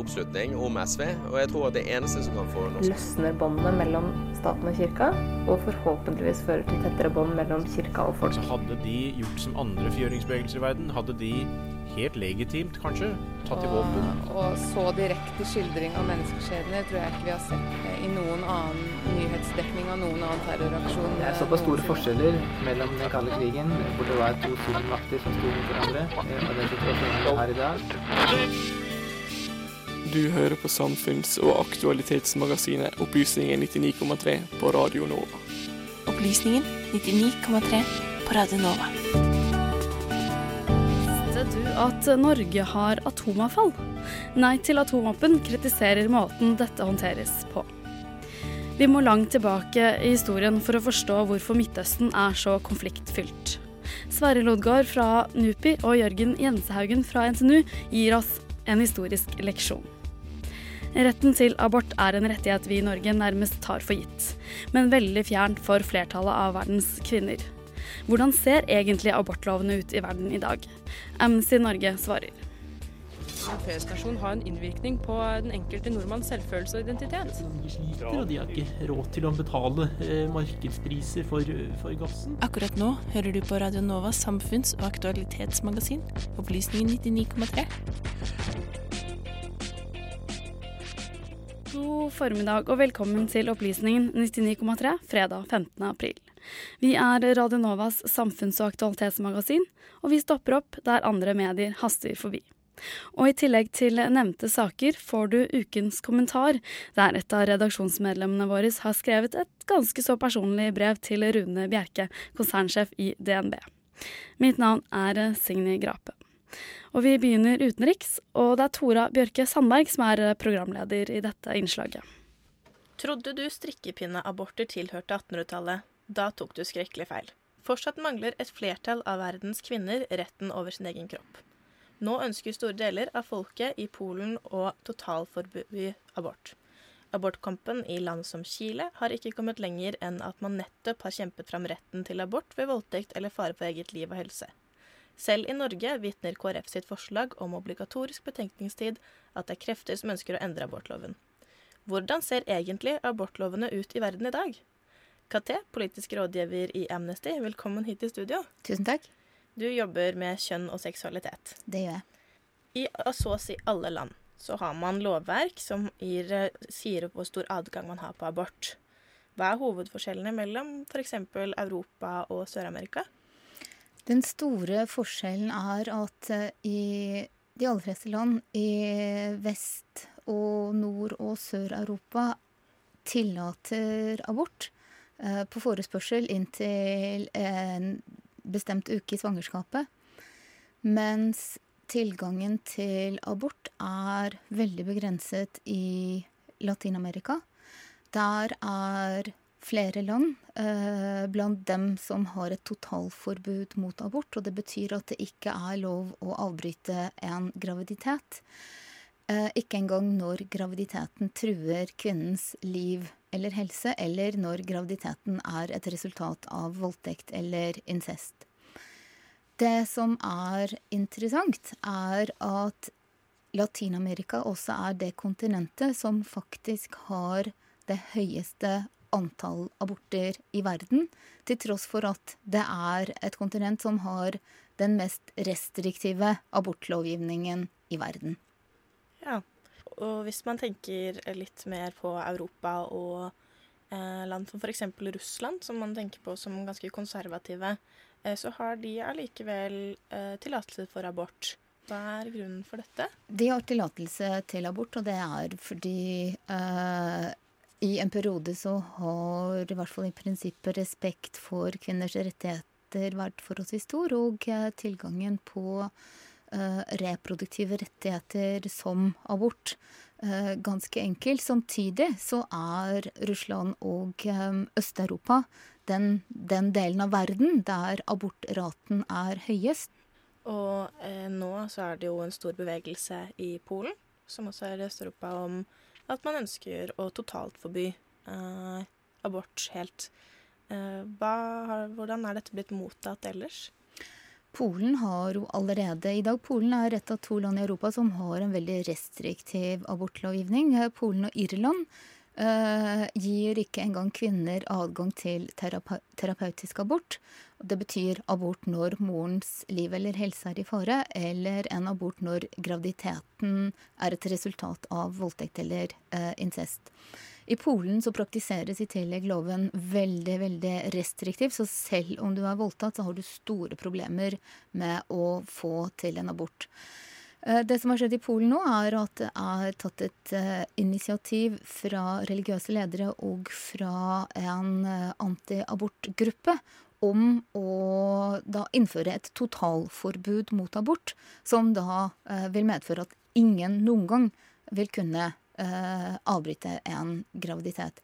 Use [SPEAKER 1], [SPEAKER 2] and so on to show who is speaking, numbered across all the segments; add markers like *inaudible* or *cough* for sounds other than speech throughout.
[SPEAKER 1] Oppslutning om SV, og jeg tror at det eneste som kan få norsk
[SPEAKER 2] løsner båndene mellom staten og kirka, og forhåpentligvis fører til tettere bånd mellom kirka og folk.
[SPEAKER 3] Så hadde de gjort som andre fjøringsbevegelser i verden, hadde de helt legitimt kanskje tatt i våpen.
[SPEAKER 4] Og, så direkte skildring av menneskeskjebner tror jeg ikke vi har sett eh, i noen annen nyhetsdekning av noen annen terroraksjon.
[SPEAKER 5] Det er såpass store forskjeller mellom den kalde krigen, hvor det var to stormakter som sto mot hverandre, eh, og den situasjonen vi har i dag.
[SPEAKER 6] Du hører på samfunns- og aktualitetsmagasinet Opplysningen 99,3 på Radio Nova.
[SPEAKER 7] Opplysningen 99,3 på Radio Nova.
[SPEAKER 8] Visste du at Norge har atomavfall? Nei til atomvåpen kritiserer måten dette håndteres på. Vi må langt tilbake i historien for å forstå hvorfor Midtøsten er så konfliktfylt. Sverre Lodgaard fra NUPI og Jørgen Jensehaugen fra NTNU gir oss en historisk leksjon. Retten til abort er en rettighet vi i Norge nærmest tar for gitt, men veldig fjernt for flertallet av verdens kvinner. Hvordan ser egentlig abortlovene ut i verden i dag? Amnesty Norge svarer.
[SPEAKER 9] En P-stasjon har en innvirkning på den enkelte nordmanns selvfølelse og identitet.
[SPEAKER 10] De sliter, og de har ikke råd til å betale eh, markedspriser for, for gassen.
[SPEAKER 7] Akkurat nå hører du på Radio Novas samfunns- og aktualitetsmagasin, Opplysningen 99,3.
[SPEAKER 8] God formiddag og velkommen til Opplysningen 99,3 fredag 15. april. Vi er Radio Novas samfunns- og aktualitetsmagasin, og vi stopper opp der andre medier haster forbi. Og i tillegg til nevnte saker får du ukens kommentar, der et av redaksjonsmedlemmene våre har skrevet et ganske så personlig brev til Rune Bjerke, konsernsjef i DNB. Mitt navn er Signy Grape. Og vi begynner utenriks, og det er Tora Bjørke Sandberg som er programleder i dette innslaget.
[SPEAKER 11] Trodde du strikkepinneaborter tilhørte 1800-tallet? Da tok du skrekkelig feil. Fortsatt mangler et flertall av verdens kvinner retten over sin egen kropp. Nå ønsker store deler av folket i Polen å totalforby abort. Abortkampen i land som Chile har ikke kommet lenger enn at man nettopp har kjempet fram retten til abort ved voldtekt eller fare for eget liv og helse. Selv i Norge vitner KrF sitt forslag om obligatorisk betenkningstid at det er krefter som ønsker å endre abortloven. Hvordan ser egentlig abortlovene ut i verden i dag? KT, politisk rådgiver i Amnesty, velkommen hit i studio.
[SPEAKER 12] Tusen takk.
[SPEAKER 11] Du jobber med kjønn og seksualitet.
[SPEAKER 12] Det gjør jeg.
[SPEAKER 11] I så å si alle land så har man lovverk som gir, sier hvor stor adgang man har på abort. Hva er hovedforskjellene mellom f.eks. Europa og Sør-Amerika?
[SPEAKER 12] Den store forskjellen er at i de aller fleste land i Vest- og Nord- og Sør-Europa tillater abort eh, på forespørsel inntil en bestemt uke i svangerskapet. Mens tilgangen til abort er veldig begrenset i Latin-Amerika. Der er flere land eh, blant dem som har et totalforbud mot abort. Og det betyr at det ikke er lov å avbryte en graviditet. Eh, ikke engang når graviditeten truer kvinnens liv eller helse, eller når graviditeten er et resultat av voldtekt eller incest. Det som er interessant, er at Latin-Amerika også er det kontinentet som faktisk har det høyeste antall aborter i verden, til tross for at det er et kontinent som har den mest restriktive abortlovgivningen i verden.
[SPEAKER 11] Ja, og hvis man tenker litt mer på Europa og eh, land som f.eks. Russland, som man tenker på som ganske konservative, eh, så har de allikevel eh, tillatelse for abort. Hva er grunnen for dette?
[SPEAKER 12] De har tillatelse til abort, og det er fordi i en periode så har i hvert fall i prinsippet respekt for kvinners rettigheter vært forholdsvis stor, og tilgangen på uh, reproduktive rettigheter som abort uh, ganske enkel. Samtidig så er Russland og um, Øst-Europa den, den, delen av verden der abortraten er høyest.
[SPEAKER 11] Og eh, nå så er det jo en stor bevegelse i Polen, som også er i Øst-Europa, om at man ønsker å totalt forby eh, abort helt. Eh, hva, hvordan er dette blitt mottatt ellers?
[SPEAKER 12] Polen har jo allerede i dag Polen er et av to land i Europa som har en veldig restriktiv abortlovgivning. Polen og Irland uh, gir ikke engang kvinner adgang til terape terapeutisk abort. Det betyr abort når morens liv eller helse er i fare, eller en abort når graviditeten er et resultat av voldtekt eller uh, incest. I Polen så praktiseres i tillegg loven veldig veldig restriktivt, så selv om du er voldtatt, så har du store problemer med å få til en abort. Eh, det som har skjedd i Polen nå, er at det er tatt et uh, initiativ fra religiøse ledere og fra en uh, antiabortgruppe om å da innføre et totalforbud mot abort, som da vil medføre at ingen noen gang vil kunne eh, avbryte en graviditet.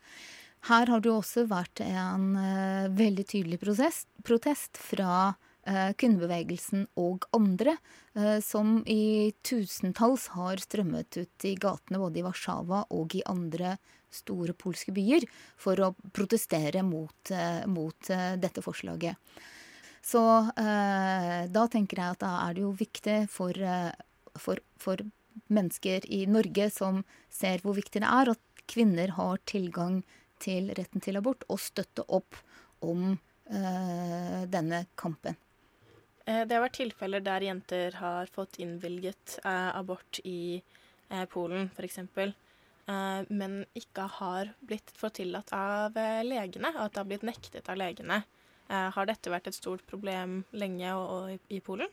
[SPEAKER 12] Her har det også vært en eh, veldig tydelig prosess, protest fra eh, kvinnebevegelsen og andre, eh, som i tusentalls har strømmet ut i gatene både i Warszawa og i andre store polske byer for å protestere mot, eh, mot eh, dette forslaget. Så da tenker jeg at da er det jo viktig for, for, for mennesker i Norge som ser hvor viktig det er at kvinner har tilgang til retten til abort, og støtte opp om denne kampen.
[SPEAKER 11] Eh, det har vært tilfeller der jenter har fått innvilget uh, abort i uh, Polen f.eks., men ikke har blitt fått tillatt av legene, at det har blitt nektet av legene. har dette vært et stort problem lenge og, og i Polen?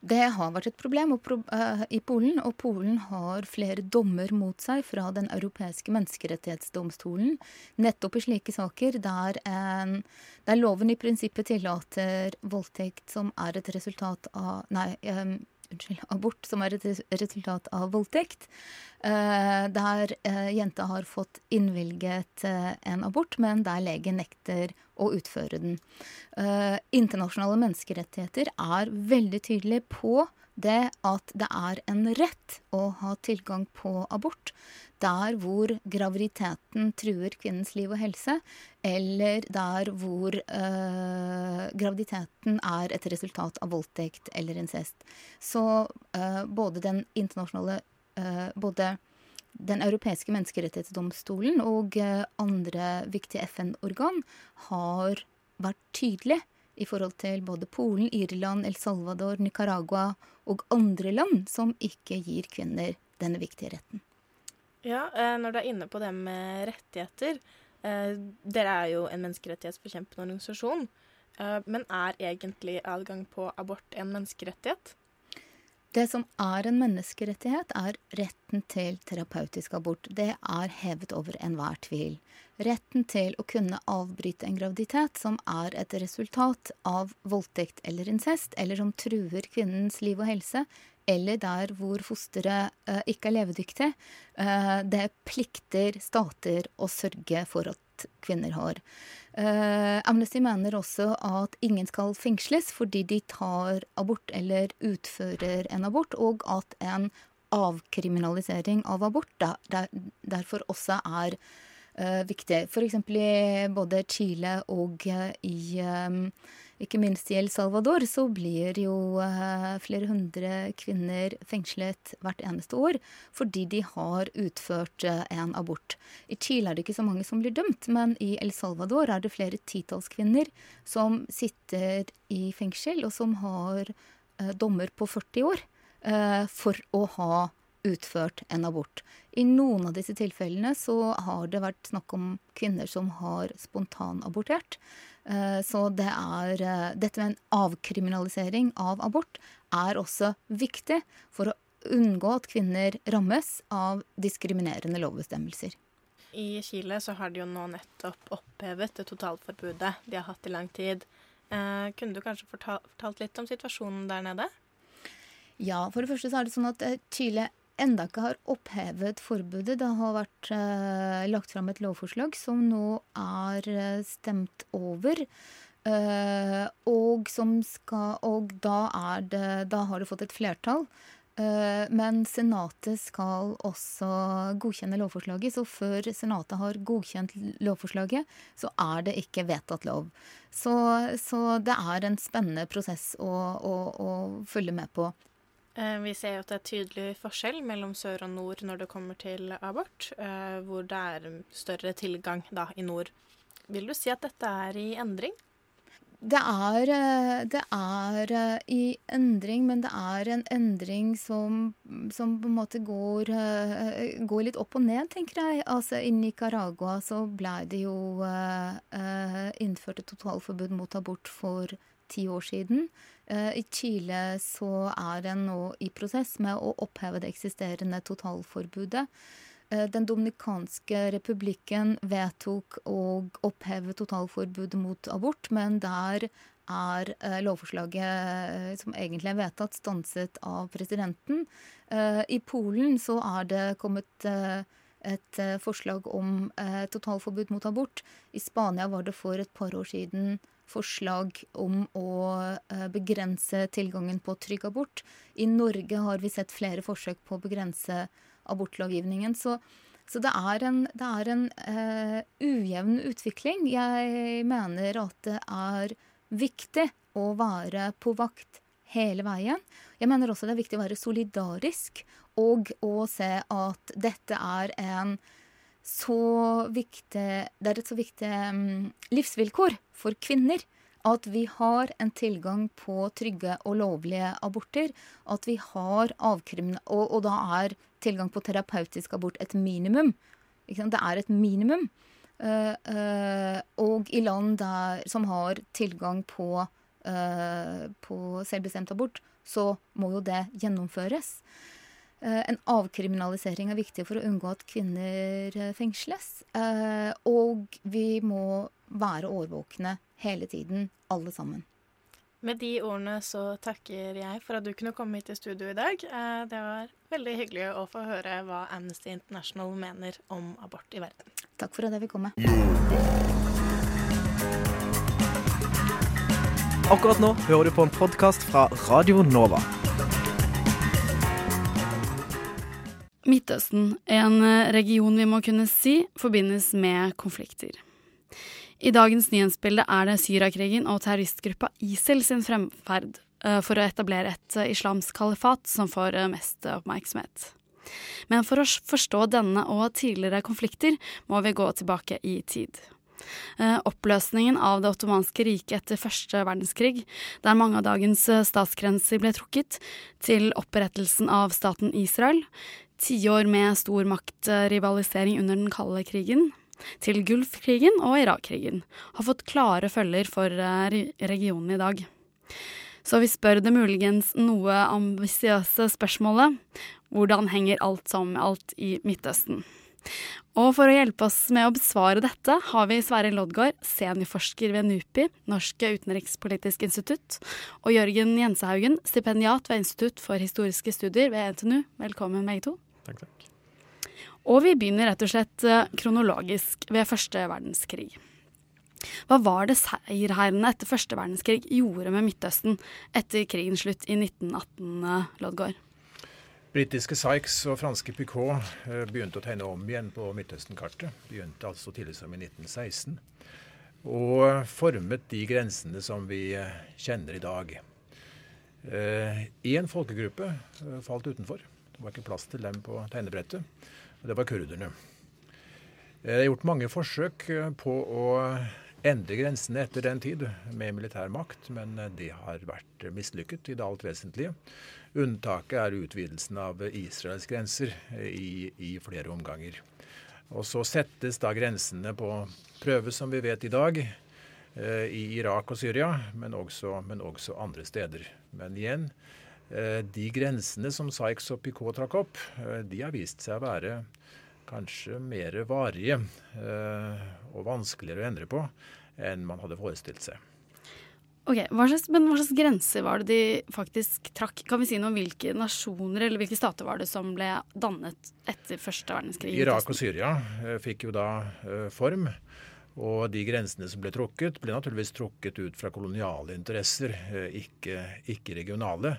[SPEAKER 12] Det har vært et problem uh, i Polen, og Polen har flere dommer mot seg fra Den europeiske menneskerettighetsdomstolen nettopp i slike saker der, en, der loven i prinsippet tillater voldtekt som er et resultat av Nei, um, unnskyld, abort som er et resultat av voldtekt. Der uh, jenta har fått innvilget en abort, men der legen nekter å utføre den. internasjonale menneskerettigheter er veldig tydelige på det at det er en rett å ha tilgang på abort der hvor graviditeten truer kvinnens liv og helse, eller der hvor eh, graviditeten er et resultat av voldtekt eller incest. Så eh, både den internasjonale eh, både den europeiske menneskerettighetsdomstolen og andre viktige FN-organ har vært tydelige i forhold til både Polen, Irland, El Salvador, Nicaragua og andre land som ikke gir kvinner denne viktige retten.
[SPEAKER 11] Ja, eh, når du er inne på det med rettigheter eh, Dere er jo en menneskerettighetsforkjempende organisasjon. Eh, men er egentlig adgang på abort en menneskerettighet?
[SPEAKER 12] Det som er en menneskerettighet, er retten til terapeutisk abort. Det er hevet over enhver tvil. Retten til å kunne avbryte en graviditet som er et resultat av voldtekt eller incest, eller som truer kvinnens liv og helse, eller der hvor fosteret uh, ikke er levedyktig. Uh, det plikter stater å sørge for at kvinner har. Eh, Amnesty mener også at ingen skal fengsles fordi de tar abort eller utfører en abort, og at en avkriminalisering av abort der, der, derfor også er viktig. F.eks. i både Chile og i um, ikke minst i El Salvador så blir jo eh, flere hundre kvinner fengslet hvert eneste år fordi de har utført eh, en abort. I Chile er det ikke så mange som blir dømt, men i El Salvador er det flere titalls kvinner som sitter i fengsel, og som har eh, dommer på 40 år for å ha utført en abort. I noen av disse tilfellene så har det vært snakk om kvinner som har spontanabortert. Eh, så det er, eh, dette med en avkriminalisering av abort er også viktig for å unngå at kvinner rammes av diskriminerende lovbestemmelser.
[SPEAKER 11] I Chile så har de jo nå nettopp opphevet det totalforbudet de har hatt i lang tid. Eh, kunne du kanskje fortalt litt om situasjonen der nede?
[SPEAKER 12] Ja, for det første så er det sånn at Chile enda ikke har opphevet forbudet. Det har vært eh, lagt fram et lovforslag som nå er eh, stemt over. Eh, og, skal, og da, det, da har det fått et flertall. Eh, men Senatet skal også godkjenne lovforslaget, så før Senatet har godkjent lovforslaget, så er det ikke vedtatt lov. Så, så det er en spennende prosess å, å, å følge med på.
[SPEAKER 11] Eh, Vi ser jo at det er tydelig forskjell mellom sør og nord når det kommer til abort, eh, hvor det er større tilgang da i nord. Vil du si at dette er i endring?
[SPEAKER 12] Det er, eh, det er i endring, men det er en endring som, som på en måte går, går litt opp og ned, tenker jeg. Altså, I Nicaragua så ble det jo innført et totalforbud mot abort for ti år siden. Eh, I Chile så er en nå i prosess med å oppheve det eksisterende totalforbudet. Eh, Den dominikanske republikken vedtok å oppheve totalforbudet mot abort, men der er eh, lovforslaget som egentlig er vedtatt, stanset av presidenten. I Polen så er det kommet et forslag om totalforbud mot abort. I Spania var det for et par år siden forslag om å eh, begrense tilgangen på trygg abort. I Norge har vi sett flere forsøk på å begrense abortlovgivningen. Så, så det er en, det er en uh, ujevn utvikling. Jeg mener at det er viktig å være på vakt hele veien. Jeg mener også det er viktig å være solidarisk og å se at dette er en så viktig Det er et så viktig mm, livsvilkår for kvinner. At vi har en tilgang på trygge og lovlige aborter. At vi har avkrimine, Og, og da er tilgang på terapeutisk abort et minimum. Det er et minimum. Uh, uh, og i land der, som har tilgang på, uh, på selvbestemt abort, så må jo det gjennomføres. Eh, En avkriminalisering er viktig for å unngå at kvinner eh, fengsles. Eh, Og vi må være årvåkne hele tiden, alle sammen.
[SPEAKER 11] Med de ordene så takker jeg for at du kunne komme hit i studio i dag. Eh, Det var veldig hyggelig å få høre hva Amnesty International mener om abort i verden.
[SPEAKER 12] Takk for at jeg fikk komme.
[SPEAKER 13] Akkurat nå hører du på en podkast fra Radio Nova.
[SPEAKER 8] Midtøsten, en eh, region vi må kunne si forbindes med konflikter. I dagens nyhetsbilde er det Syriakrigen og terroristgruppa ISIL sin fremferd eh, for å etablere et eh, islamsk kalifat som får mest oppmerksomhet. Men for å forstå denne og tidligere konflikter må vi gå tilbake i tid. Oppløsningen av det ottomanske riket etter første verdenskrig, der mange av dagens statsgrenser ble trukket, til opprettelsen av staten Israel, tiår med stor maktrivalisering under den kalde krigen, til Gulfkrigen og Irak-krigen, har fått klare følger for eh, regionen i dag. Så vi spør det muligens noe ambisiøse spørsmålet hvordan henger alt sammen med alt i Midtøsten? Og for å hjelpe oss med å besvare dette, har vi Sverre Loddgaard, seniorforsker ved NUPI, Norske utenrikspolitisk institutt, og Jørgen Jensehaugen, stipendiat ved Institutt for historiske studier ved NTNU. Velkommen, begge to.
[SPEAKER 3] Takk, takk.
[SPEAKER 8] Og vi begynner rett og slett eh, kronologisk ved første verdenskrig. Hva var det seierherrene etter første verdenskrig gjorde med Midtøsten etter krigens slutt i 1918, Lodgaard? Loddgaard?
[SPEAKER 3] Britiske Sykes og franske Picot eh, begynte å tegne om igjen på Midtøsten-kartet. Begynte altså tidlig som i 1916. Og formet de grensene som vi eh, kjenner i dag. Én folkegruppe eh, falt utenfor. Det var ikke plass til dem på tegnebrettet. Og det var kurderne. Eh, Det er gjort mange forsøk eh, på å endre grensene etter den tid med militær makt, men eh, det har vært mislykket i det alt vesentlige. Unntaket er utvidelsen av Israels grenser i, i flere omganger. Og så settes da grensene på prøve, som vi vet i dag, i Irak og Syria, men også, men også andre steder. Men igjen, de grensene som Sykes og Picot trakk opp, eh, de har vist seg å være kanskje mer varige eh, og vanskeligere å endre på enn man hadde forestilt seg.
[SPEAKER 8] Ok, hva slags, Men hva slags grenser var det de faktisk trakk? Kan vi si noe om hvilke nasjoner eller hvilke stater var det som ble dannet etter første verdenskrig?
[SPEAKER 3] Irak og Syria eh, fikk jo da eh, form. Og de grensene som ble trukket, ble naturligvis trukket ut fra koloniale interesser, eh, ikke, ikke regionale.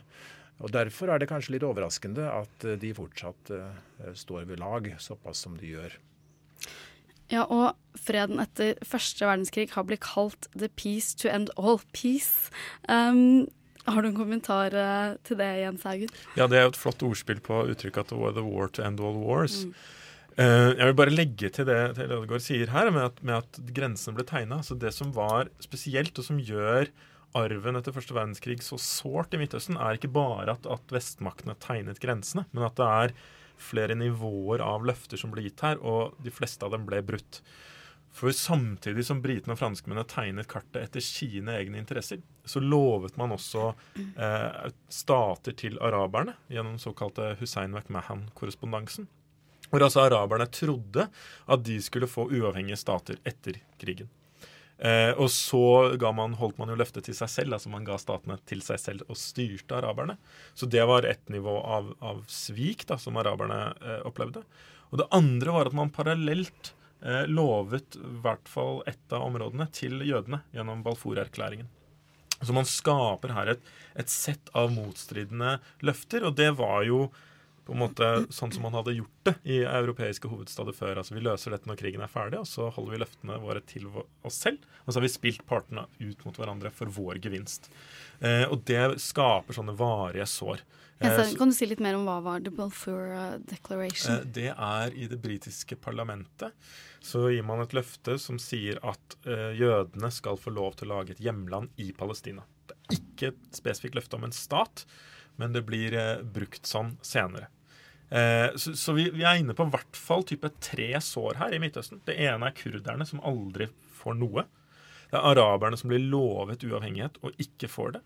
[SPEAKER 3] Og Derfor er det kanskje litt overraskende at eh, de fortsatt uh, står ved lag, såpass som de gjør.
[SPEAKER 8] Ja, og freden etter første verdenskrig har blitt kalt 'the peace to end all peace'. Um, har du en kommentar uh, til det, Jens Haugen?
[SPEAKER 14] Ja, det er jo et flott ordspill på uttrykket at det 'the war to end all wars'. Mm. Uh, jeg vil bare legge til det til Ødegaard sier her, med at, med at grensene ble tegna. Altså det som var spesielt, og som gjør arven etter første verdenskrig så sårt i Midtøsten, er ikke bare at, at vestmaktene tegnet grensene, men at det er flere nivåer av løfter som ble gitt her, og de fleste av dem ble brutt. For samtidig som britene og franskmennene tegnet kartet etter sine egne interesser, så lovet man også eh, stater til araberne gjennom såkalte Hussein McMahon-korrespondansen. Hvor altså araberne trodde at de skulle få uavhengige stater etter krigen. Eh, og så man, holdt man jo løftet til seg selv, altså man ga statene til seg selv og styrte araberne. Så det var ett nivå av, av svik da, som araberne eh, opplevde. Og det andre var at man parallelt eh, lovet i hvert fall ett av områdene til jødene gjennom Balfour-erklæringen. Så man skaper her et, et sett av motstridende løfter, og det var jo på en måte sånn som man hadde gjort det i europeiske hovedstader før. Altså Vi løser dette når krigen er ferdig, og så holder vi løftene våre til oss selv. Og så har vi spilt partene ut mot hverandre for vår gevinst. Eh, og det skaper sånne varige sår.
[SPEAKER 8] Eh, kan du si litt mer om hva var The Balfour uh, Declaration?
[SPEAKER 14] Eh, det er i det britiske parlamentet. Så gir man et løfte som sier at eh, jødene skal få lov til å lage et hjemland i Palestina. Det er ikke et spesifikt løfte om en stat, men det blir eh, brukt sånn senere. Eh, så, så vi, vi, er inne på hvert fall type tre sår her i Midtøsten. Det ene er kurderne, som aldri får noe. Det er araberne som blir lovet uavhengighet og ikke får det.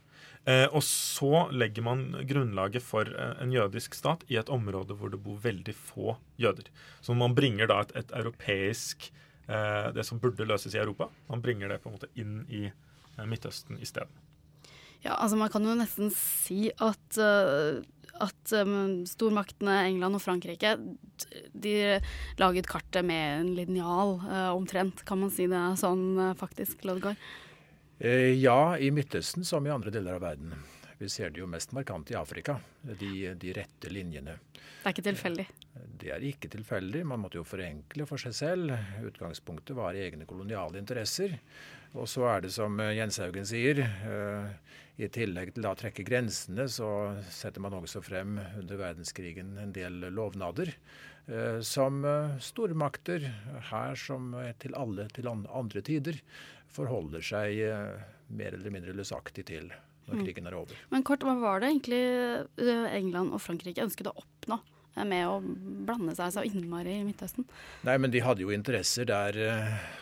[SPEAKER 14] Eh, og så legger man grunnlaget for eh, en jødisk stat i et område hvor det bor veldig få jøder. Så man bringer da et, et europeisk eh, Det som burde løses i Europa, man bringer det på en måte inn i eh, Midtøsten isteden.
[SPEAKER 8] Ja, altså Man kan jo nesten si at uh, at um, stormaktene England og Frankrike de laget kartet med en linjal, uh, omtrent. Kan man si det sånn uh, faktisk, Lodgaard?
[SPEAKER 3] Eh, ja, i Midtøsten som i andre deler av verden. Vi ser det jo mest markant i Afrika, de, de rette linjene.
[SPEAKER 8] Det er ikke tilfeldig?
[SPEAKER 3] Det er ikke tilfeldig. Man måtte jo forenkle for seg selv. Utgangspunktet var egne koloniale interesser. Og så er det som Jens Haugen sier, i tillegg til å trekke grensene, så setter man også frem under verdenskrigen en del lovnader. Eh, som eh, stormakter, her som til alle til andre tider, forholder seg eh, mer eller mindre løsaktig til når mm. krigen er over.
[SPEAKER 8] Men kort, hva var det egentlig England og Frankrike ønsket å oppnå? med å blande seg så innmari i Midtøsten?
[SPEAKER 3] Nei, men de hadde jo interesser der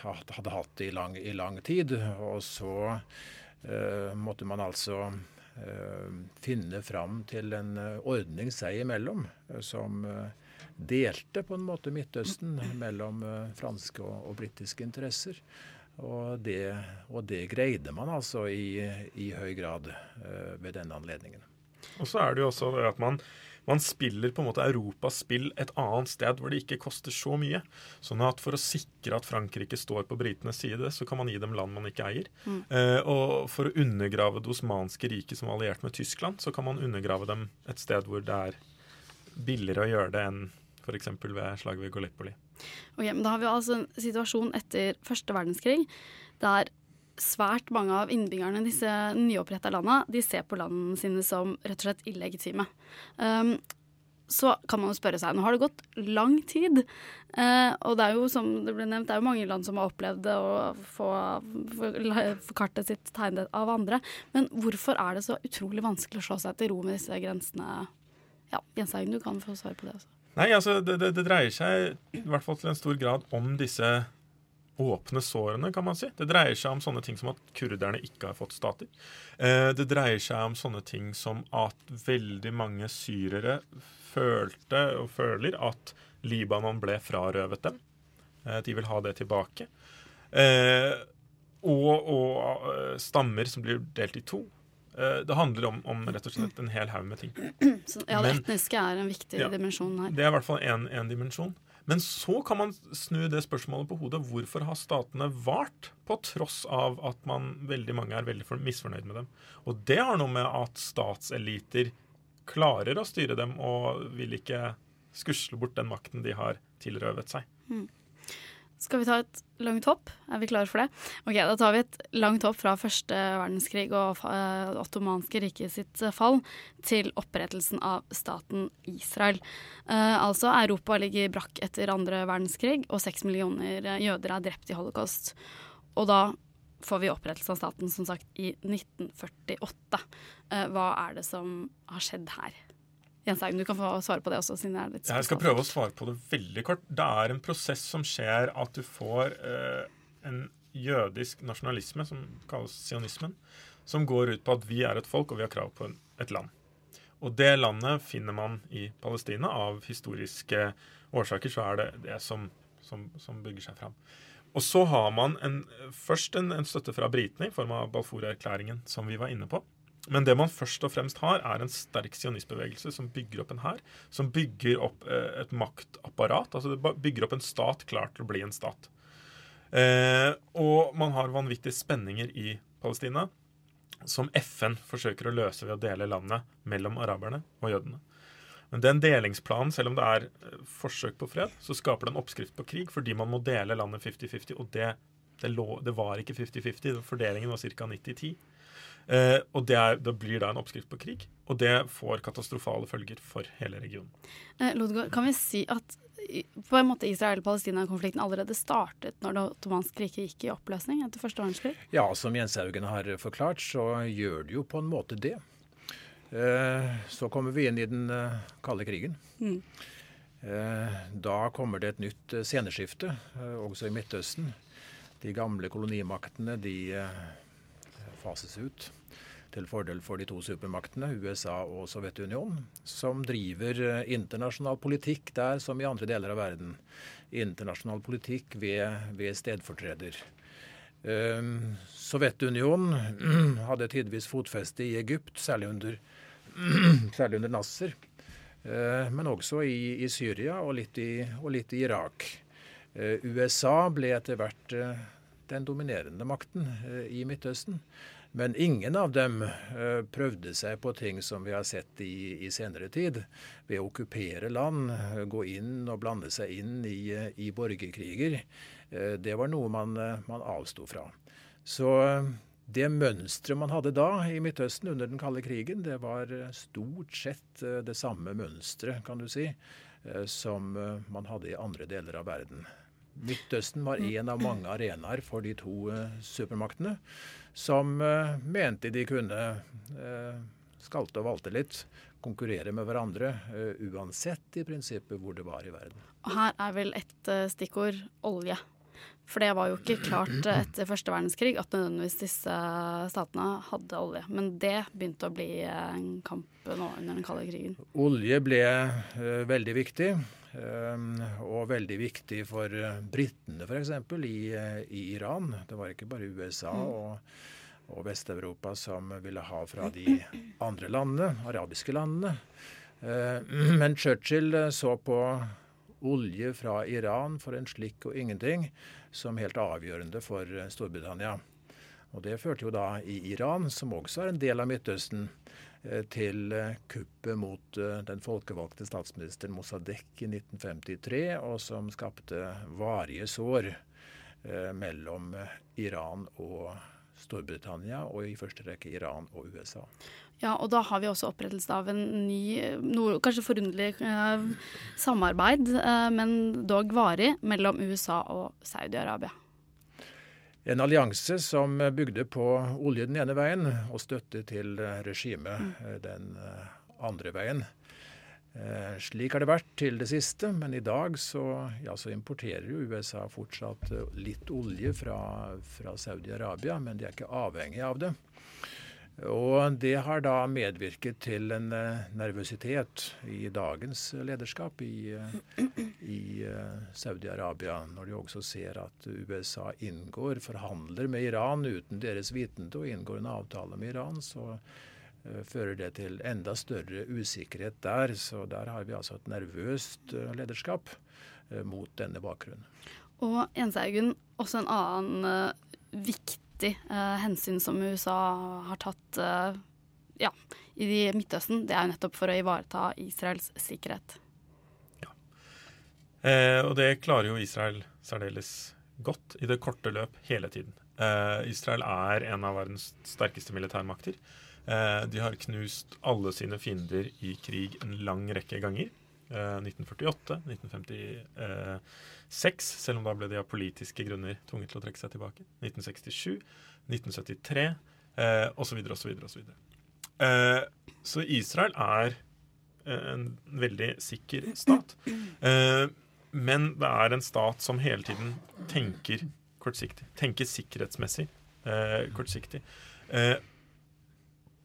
[SPEAKER 3] hadde hatt det i lang, i lang tid. Og så måtte man altså eh, finne fram til en eh, ordning seg imellom som delte på en måte Midtøsten mellom franske og, og britiske interesser. Og det, og det, greide man altså i, i høy grad ved denne anledningen.
[SPEAKER 14] Og så er det jo også at man man spiller på en måte Europas spill et annet sted hvor det ikke koster så mye. Sånn at for å sikre at Frankrike står på britenes side, så kan man gi dem land man ikke eier. Mm. Eh, og for å undergrave det osmanske riket som var alliert med Tyskland, så kan man undergrave dem et sted hvor det er billigere å gjøre det enn f.eks. ved slaget ved Gallipoli.
[SPEAKER 8] Ok, men Da har vi altså en situasjon etter første verdenskrig der svært mange av innbyggerne i disse nyoppretta landa de ser på landene sine som rett og slett illegitime. Um, så kan man jo spørre seg Nå har det gått lang tid. Uh, og det er jo som det ble nevnt, det er jo mange land som har opplevd å få, få, kartet sitt tegnet av andre. Men hvorfor er det så utrolig vanskelig å slå seg til ro med disse grensene? Ja, Jens Haugen, du kan få svare på det også.
[SPEAKER 14] Nei, altså det, det, det dreier seg i hvert fall til en stor grad om disse åpne sårene, kan man si. Det dreier seg om sånne ting som at kurderne ikke har fått stater. Eh, det dreier seg om sånne ting som at veldig mange syrere følte og føler at Libanon ble frarøvet dem. Eh, de vil ha det tilbake. Eh, og, og stammer som blir delt i to. Det handler om, om, rett og slett en hel haug med ting. *clears throat*
[SPEAKER 8] Så, ja, Det etniske er en viktig ja, dimensjon her.
[SPEAKER 14] Det er i hvert fall én dimensjon. Men så kan man snu det spørsmålet på hodet. Hvorfor har statene vart, på tross av at man, veldig mange er veldig misfornøyd med dem? Og det har noe med at statseliter klarer å styre dem og vil ikke skusle bort den makten de har tilrøvet seg. Mm.
[SPEAKER 8] Skal vi ta et langt hopp? Er vi klare for det? Ok, Da tar vi et langt hopp fra første verdenskrig og det uh, ottomanske riket sitt fall til opprettelsen av staten Israel. Uh, altså, Europa ligger brakk etter andre verdenskrig, og seks millioner jøder er drept i holocaust. Og da får vi opprettelse av staten, som sagt, i 1948. Uh, hva er det som har skjedd her? Jens Eigen, du kan få svare på det også. siden det er litt
[SPEAKER 14] Jeg skal prøve å svare på det veldig kort. Det er en prosess som skjer at du får eh, en jødisk nasjonalisme, som kalles sionismen, som går ut på at vi er et folk, og vi har krav på et land. Og det landet finner man i Palestina. Av historiske årsaker så er det det som, som, som bygger seg fram. Og så har man en, først en, en støtte fra britene i form av Balfour-erklæringen, som vi var inne på. Men det man først og fremst har, er en sterk sionistbevegelse som bygger opp en hær. Som bygger opp eh, et maktapparat. altså Det bygger opp en stat klar til å bli en stat. Eh, og man har vanvittige spenninger i Palestina som FN forsøker å løse ved å dele landet mellom araberne og jødene. Men den delingsplanen, selv om det er eh, forsøk på fred, så skaper det en oppskrift på krig fordi man må dele landet 50-50. Og det, det, lå, det, var ikke 50-50. Fordelingen var ca. 90-10. Eh, og det, er, det, blir da en oppskrift på krig, og det får katastrofale følger for hele regionen.
[SPEAKER 8] Eh, Lodgaard, kan vi si at på en måte Israel-Palestina-konflikten allerede startet når det ottomanske riket gikk i oppløsning etter første verdenskrig?
[SPEAKER 3] Ja, som Jens Haugen har forklart, så gjør det jo på en måte det. Eh, så kommer vi inn i den eh, kalde krigen. Mm. Eh, da kommer det et nytt sceneskifte, også i Midtøsten. De gamle kolonimaktene de fases ut til fordel for de to supermaktene, USA og Sovjetunionen, som driver eh, internasjonal politikk der som i andre deler av verden. Internasjonal politikk ved, ved stedfortreder. Um, Sovjetunionen *clears throat* hadde tidvis fotfeste i Egypt, særlig under, *clears throat* særlig under Nasser. Uh, men også i, i Syria og litt i, og litt i Irak. Uh, USA ble etter hvert uh, den dominerende makten i Midtøsten. Men ingen av dem uh, prøvde seg på ting som vi har sett i, i senere tid. Ved å okkupere land, uh, gå inn og blande seg inn i, i borgerkriger. det var noe man, man avsto fra. Så det mønsteret man hadde da i Midtøsten under den kalde krigen, det var stort sett det samme mønsteret, kan du si, som man hadde i andre deler av verden. Midtøsten var en av mange arenaer for de to supermaktene som uh, mente de kunne uh, skalte og valte litt, konkurrere med hverandre, uansett i prinsippet hvor det var i verden.
[SPEAKER 8] Her er vel et stikkord olje. For det var jo ikke klart etter første verdenskrig at nødvendigvis disse statene hadde olje. Men det begynte å bli en kamp nå under den kalde krigen.
[SPEAKER 3] Olje ble veldig viktig. og veldig viktig for britene f.eks. I, i Iran. Det var ikke bare USA. Mm. og og Vest-Europa som ville ha fra de andre landene, arabiske landene. Eh, *clears throat* men Churchill eh, så på olje fra Iran for en slikk og ingenting som helt avgjørende for eh, Storbritannia. Og Det førte jo da i Iran, som også er en del av Midtøsten, til kuppet mot den folkevalgte statsministeren Mossadegh i 1953, og som skapte varige sår mellom Iran og Storbritannia og i første rekke Iran og USA.
[SPEAKER 8] Ja, og da har vi også opprettelse av en ny, noe kanskje forunderlig eh, samarbeid, eh, men dog varig, mellom USA og Saudi-Arabia.
[SPEAKER 3] En allianse som bygde på olje den ene veien og støtte til regimet mm. den eh, andre veien. Eh, slik har det vært til det siste, men i dag så, ja, så importerer jo USA fortsatt eh, litt olje fra, fra Saudi-Arabia, men de er ikke avhengig av det. Og det har da medvirket til en uh, nervøsitet i dagens lederskap i, uh, i Saudi-Arabia, når de også ser at USA inngår, forhandler med Iran uten deres vitende og inngår en avtale med Iran. så Eh, fører det til enda større usikkerhet der. Så der har vi altså et nervøst eh, lederskap mot denne bakgrunnen.
[SPEAKER 8] Og Jens Haugen, også en annen uh, viktig uh, hensyn som USA har tatt uh, ja, i Midtøsten, det er jo nettopp for å ivareta Israels sikkerhet.
[SPEAKER 14] Ja. og det klarer jo Israel særdeles godt i det korte løp hele tiden. Israel er en av verdens sterkeste militærmakter. De har knust alle sine fiender i krig en lang rekke ganger. 1948, 1956, selv om da ble de av politiske grunner tvunget til å trekke seg tilbake. 1967, 1973 eh, osv. osv. osv. Eh, så Israel er eh, en veldig sikker stat. Eh, men det er en stat som hele tiden tenker kortsiktig. Tenker sikkerhetsmessig eh, kortsiktig.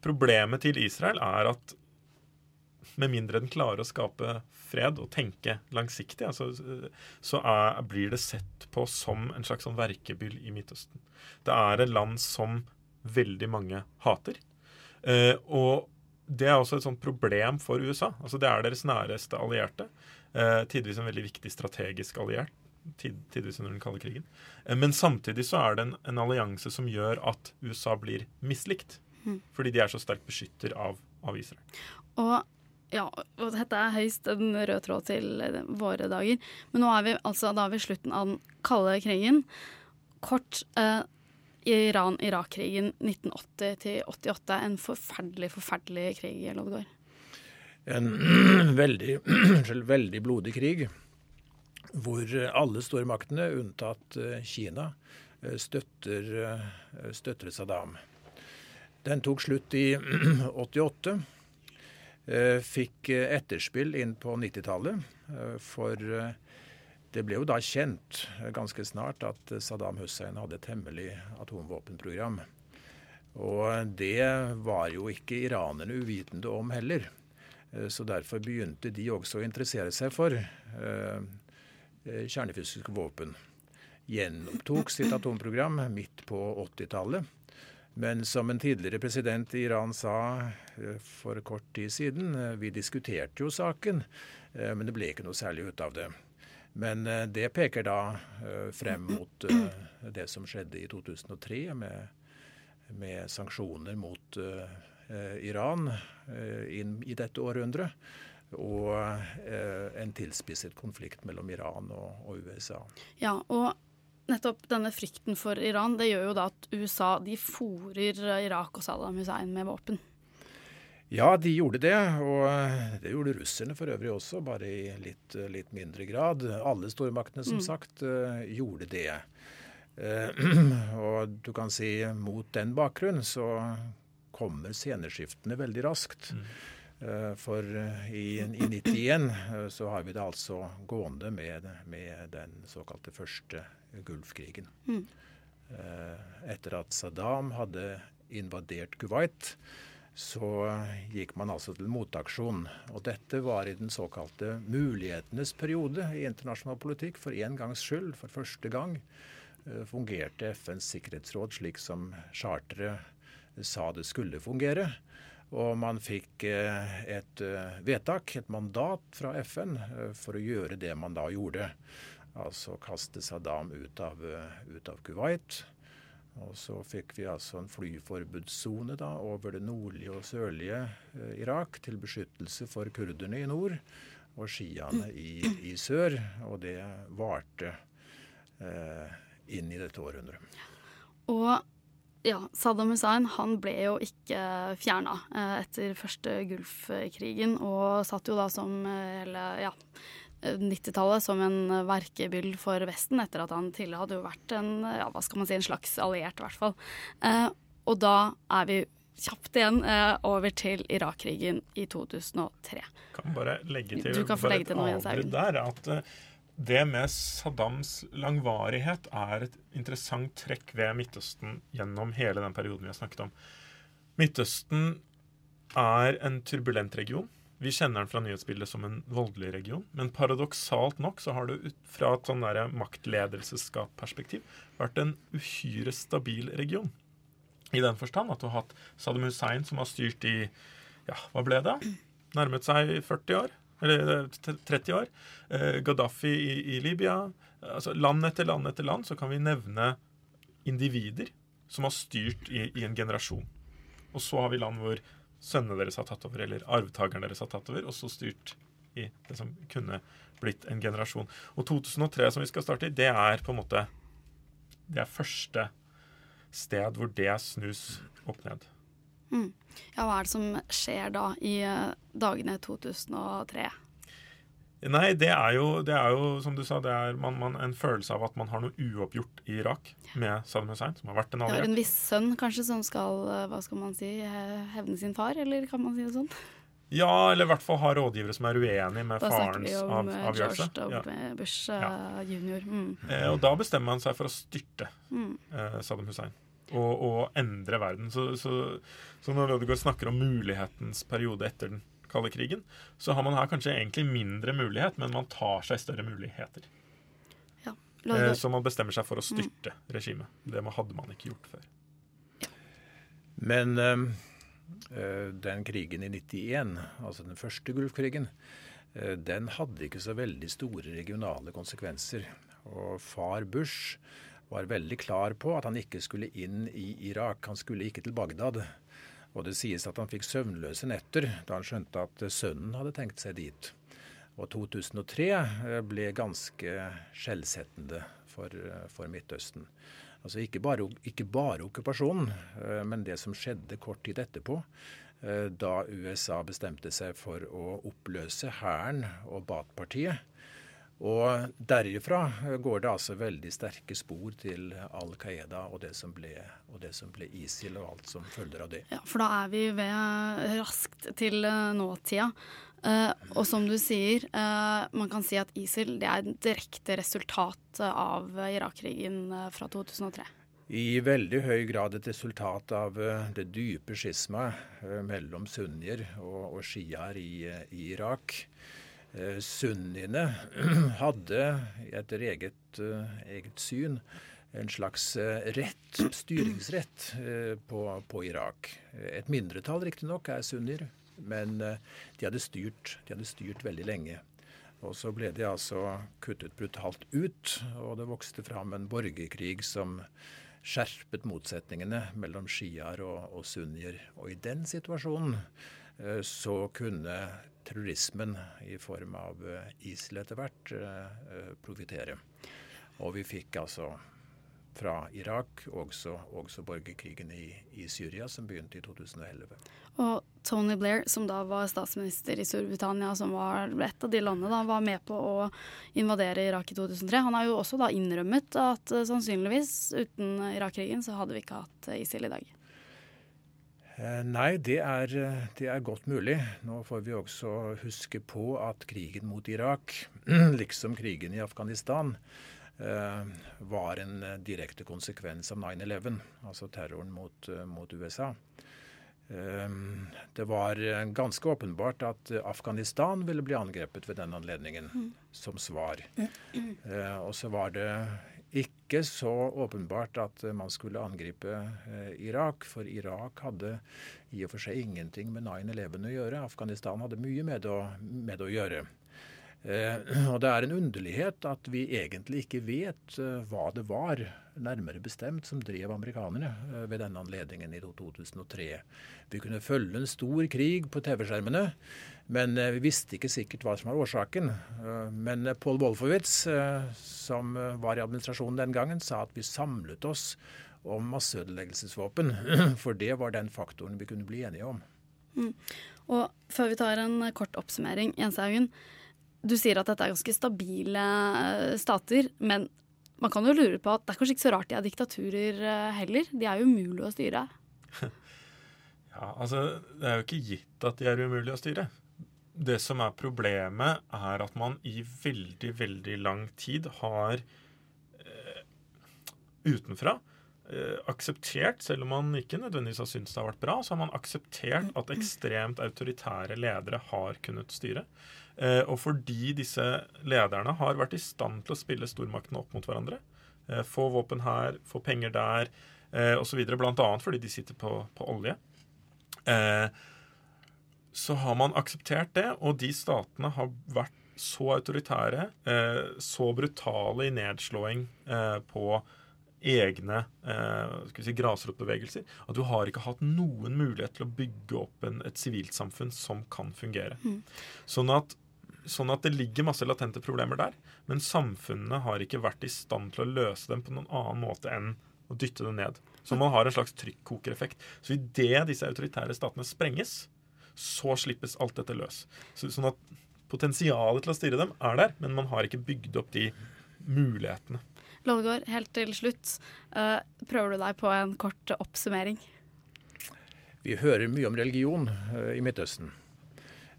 [SPEAKER 14] Problemet til Israel er at med mindre den klarer å skape fred og tenke langsiktig, altså, så er, blir det sett på som en slags sånn verkebyll i Midtøsten. Det er et land som veldig mange hater. Eh, og det er også et sånt problem for USA. Altså, det er deres næreste allierte. Eh, tidvis en veldig viktig strategisk alliert. Tid, tidvis under den kalde krigen. Eh, men samtidig så er det en, en, allianse som gjør at USA blir mislikt. Mm. Fordi de er så sterkt beskytter av, av Israel.
[SPEAKER 8] Og ja, og dette er høyst en rød tråd til våre dager. Men nå er vi altså da ved slutten av den kalde krigen. Kort eh, Iran-Irak-krigen 1980-88. En forferdelig, forferdelig krig, Loddgaard.
[SPEAKER 3] En *clears throat* veldig, *clears throat* veldig blodig krig hvor alle stormaktene, unntatt eh, Kina, eh, støtter, eh, støtter Saddam. Den tok slutt i *clears throat* 88. Eh, fikk eh, etterspill inn på 90-tallet. Eh, for det ble jo da kjent ganske snart at Saddam Hussein hadde et hemmelig atomvåpenprogram. Og det var jo ikke iranerne uvitende om heller. Så derfor begynte de også å interessere seg for kjernefysiske våpen. Gjenopptok sitt atomprogram midt på 80-tallet. Men som en tidligere president i Iran sa eh, for kort tid siden, eh, vi diskuterte jo saken, eh, men det ble ikke noe særlig ut av det. Men det peker da frem mot det som skjedde i 2003 med, med sanksjoner mot Iran inn i dette århundret. Og en tilspisset konflikt mellom Iran og, og USA.
[SPEAKER 8] Ja, og nettopp denne frykten for Iran det gjør jo da at USA de fòrer Irak og Saddam Hussein med våpen.
[SPEAKER 3] Ja, de gjorde det, og det gjorde russerne for øvrig også, bare i litt, litt mindre grad. Alle stormaktene, som mm. sagt, eh, gjorde det. Eh, *clears throat* og du kan si mot den bakgrunn så kommer sceneskiftene veldig raskt. Mm. Eh, for i, i 91 så har vi det altså gående med, med den såkalte første Gulfkrigen. Mm. Etter at Saddam hadde invadert Kuwait, så gikk man altså til motaksjon. Og dette var i den såkalte mulighetenes periode i internasjonal politikk. For en gangs skyld, for første gang, eh, fungerte FNs sikkerhetsråd slik som charteret sa det skulle fungere. Og man fikk eh, et vedtak, et mandat fra FN, for å gjøre det man da gjorde. Altså kaste Saddam ut av, eh, ut av Kuwait. Og så fikk vi altså en flyforbudssone over det nordlige og sørlige eh, Irak til beskyttelse for kurderne i nord og sjiaene i, i, sør. Og det varte eh, inn i dette århundret.
[SPEAKER 8] Og ja, Saddam Hussein han ble jo ikke fjerna eh, etter første Gulfkrigen, og satt jo da som eh, hele ja, 90-tallet som en verkebyll for Vesten, etter at han tidligere hadde jo vært en, ja, hva skal man si, en slags alliert, i hvert fall. Eh, og da er vi kjapt igjen eh, over til Irak-krigen i 2003.
[SPEAKER 14] Kan bare legge til,
[SPEAKER 8] du kan få legge til noe, Jens
[SPEAKER 14] Haugen. Der, at uh, det med Saddams langvarighet er et interessant trekk ved Midtøsten gjennom hele den perioden vi har snakket om. Midtøsten er en turbulent region. Vi kjenner den fra nyhetsbildet som en voldelig region. Men paradoksalt nok så har det fra et sånn maktledelsesskapperspektiv vært en uhyre stabil region. I den forstand at du har hatt Saddam Hussein som har styrt i ja, hva ble det? Nærmet seg 40 år. Eller eh, 30 år. Eh, Gaddafi i, i Libya. Altså Land etter land etter land så kan vi nevne individer som har styrt i, i en generasjon. Og så har vi land hvor sønnene deres har tatt over, eller arvtakeren deres har tatt over, og så styrt i det som kunne blitt en generasjon. Og 2003, som vi skal starte i, det er på en måte Det er første sted hvor det snus opp ned.
[SPEAKER 8] Mm. Ja, hva er det som skjer da i eh, dagene 2003?
[SPEAKER 14] Nei, det er, jo, det er jo, som du sa, det er man, man, en følelse av at man har noe uoppgjort i Irak med Saddam Hussein, som har vært en
[SPEAKER 8] Det
[SPEAKER 14] alliert.
[SPEAKER 8] er en viss sønn kanskje som skal, eh, hva skal man si, hevne sin far, eller kan man si det sånn?
[SPEAKER 14] Ja, eller i hvert fall ha rådgivere som er uenig med
[SPEAKER 8] Da snakker vi om
[SPEAKER 14] av,
[SPEAKER 8] eh,
[SPEAKER 14] avgjørelse.
[SPEAKER 8] George
[SPEAKER 14] Ja.
[SPEAKER 8] W. Bush eh, junior. Mm.
[SPEAKER 14] Eh, og da bestemmer han seg for å styrte
[SPEAKER 8] Mm.
[SPEAKER 14] eh, Saddam Hussein. Og, og endre verden. Så, så, så når Ødegaard snakker om mulighetens periode etter den kalde krigen, så har man her kanskje egentlig mindre mulighet, men man tar seg større muligheter.
[SPEAKER 8] Ja,
[SPEAKER 14] Eh, så man bestemmer seg for å styrte regimet. Det hadde man ikke gjort før.
[SPEAKER 3] Men eh, eh, den krigen i 91, altså den første Gulfkrigen, øh, den hadde ikke så veldig store regionale konsekvenser. Og far Bush var veldig klar på at han ikke skulle inn i Irak. Han skulle ikke til Bagdad. Og det sies at han fikk søvnløse netter da han skjønte at sønnen hadde tenkt seg dit. Og 2003 eh, ble ganske skjellsettende for, eh, for Midtøsten. Altså ikke bare, ikke bare okkupasjonen, eh, men det som skjedde kort tid etterpå, da USA bestemte seg for å oppløse hæren og Baath-partiet. Og derifra går det altså veldig sterke spor til Al Qaida og det som ble, og det som ble ISIL og alt som følger av det.
[SPEAKER 8] Ja, for da er vi ved raskt til eh, nåtida. Eh, og som du sier, eh, man kan si at ISIL det er et direkte resultat av Irak-krigen eh, fra 2003.
[SPEAKER 3] I veldig høy grad et resultat av eh, det dype skismaet mellom sunnier og, og sjiaer i, i Irak. Eh, Sunniene *clears throat* hadde etter eget, eh, eget syn en slags eh, rett, styringsrett på, på Irak. Et mindretall riktignok er sunnier, men de hadde, styrt, de hadde styrt veldig lenge. Og så ble de altså kuttet brutalt ut, og det vokste fram en borgerkrig som skjerpet motsetningene mellom sjiaer og, og sunnier. Og i den situasjonen så kunne terrorismen i form av eh, ISIL etter hvert eh, eh, profitere. Og vi fikk altså fra Irak også, også borgerkrigen i, i Syria, som begynte i 2011.
[SPEAKER 8] Og Tony Blair, som da var statsminister i Storbritannia, som var et av de landene da, var med på å invadere Irak i 2003. Han har jo også da innrømmet at sannsynligvis uten Irak-krigen så hadde vi ikke hatt ISIL i dag.
[SPEAKER 3] Eh, Nei, det er, eh, det er godt mulig. Nå får vi også huske på at krigen mot Irak, *clears throat* liksom krigen i Afghanistan, eh, var en direkte konsekvens av 9-11, altså terroren mot, mot USA. Det var ganske åpenbart at Afghanistan ville bli angrepet ved den anledningen,
[SPEAKER 15] Mm.
[SPEAKER 3] som svar. Og så var det ikke så åpenbart at man skulle angripe eh, Irak, for Irak hadde i og for seg ingenting med 9-11 å gjøre. Afghanistan hadde mye med det å, med det å gjøre. Eh, og det er en underlighet at vi egentlig ikke vet eh, hva det var, nærmere bestemt, som drev amerikanerne eh, ved denne anledningen i 2003. Vi kunne følge en stor krig på TV-skjermene, men eh, vi visste ikke sikkert hva som var årsaken. Eh, men eh, Paul Wolfowitz, som var i administrasjonen den gangen, sa at vi samlet oss om masseødeleggelsesvåpen, *clears throat* for det var den faktoren vi kunne bli enige om.
[SPEAKER 8] Mm. Og før vi tar en kort oppsummering, Jens Haugen. Du sier at dette er ganske stabile eh, stater, men man kan jo lure på at det er kanskje ikke så rart de er diktaturer eh, heller. De er jo umulige å styre. *laughs*
[SPEAKER 14] Ja, altså, Det er jo ikke gitt at de er umulige å styre. Det som er problemet, er at man i veldig, veldig lang tid har eh, utenfra eh, akseptert, selv om man ikke nødvendigvis har syntes det har vært bra, så har man akseptert at ekstremt autoritære ledere har kunnet styre. Eh, og fordi disse lederne har vært i stand til å spille stormaktene opp mot hverandre, eh, få våpen her, få penger der, eh, osv., bl.a. fordi de sitter på, på olje, eh, så har man akseptert det, og de statene har vært så autoritære, eh, så brutale i nedslåing eh, på egne eh, si, grasrotbevegelser at du har ikke hatt noen mulighet til å bygge opp en, et sivilsamfunn som kan fungere.
[SPEAKER 8] Mm.
[SPEAKER 14] Sånn at Sånn at det ligger masse latente problemer der, men samfunnene har ikke vært i stand til å løse dem på noen annen måte enn å dytte det ned. Så man har en slags trykkokereffekt. Så idet disse autoritære statene sprenges, så slippes alt dette løs. Så, sånn at potensialet til å styre dem er der, men man har ikke bygd opp de mulighetene.
[SPEAKER 8] Lollegård, helt til slutt. eh, prøver du deg på en kort oppsummering?
[SPEAKER 3] Vi hører mye om religion eh, i Midtøsten.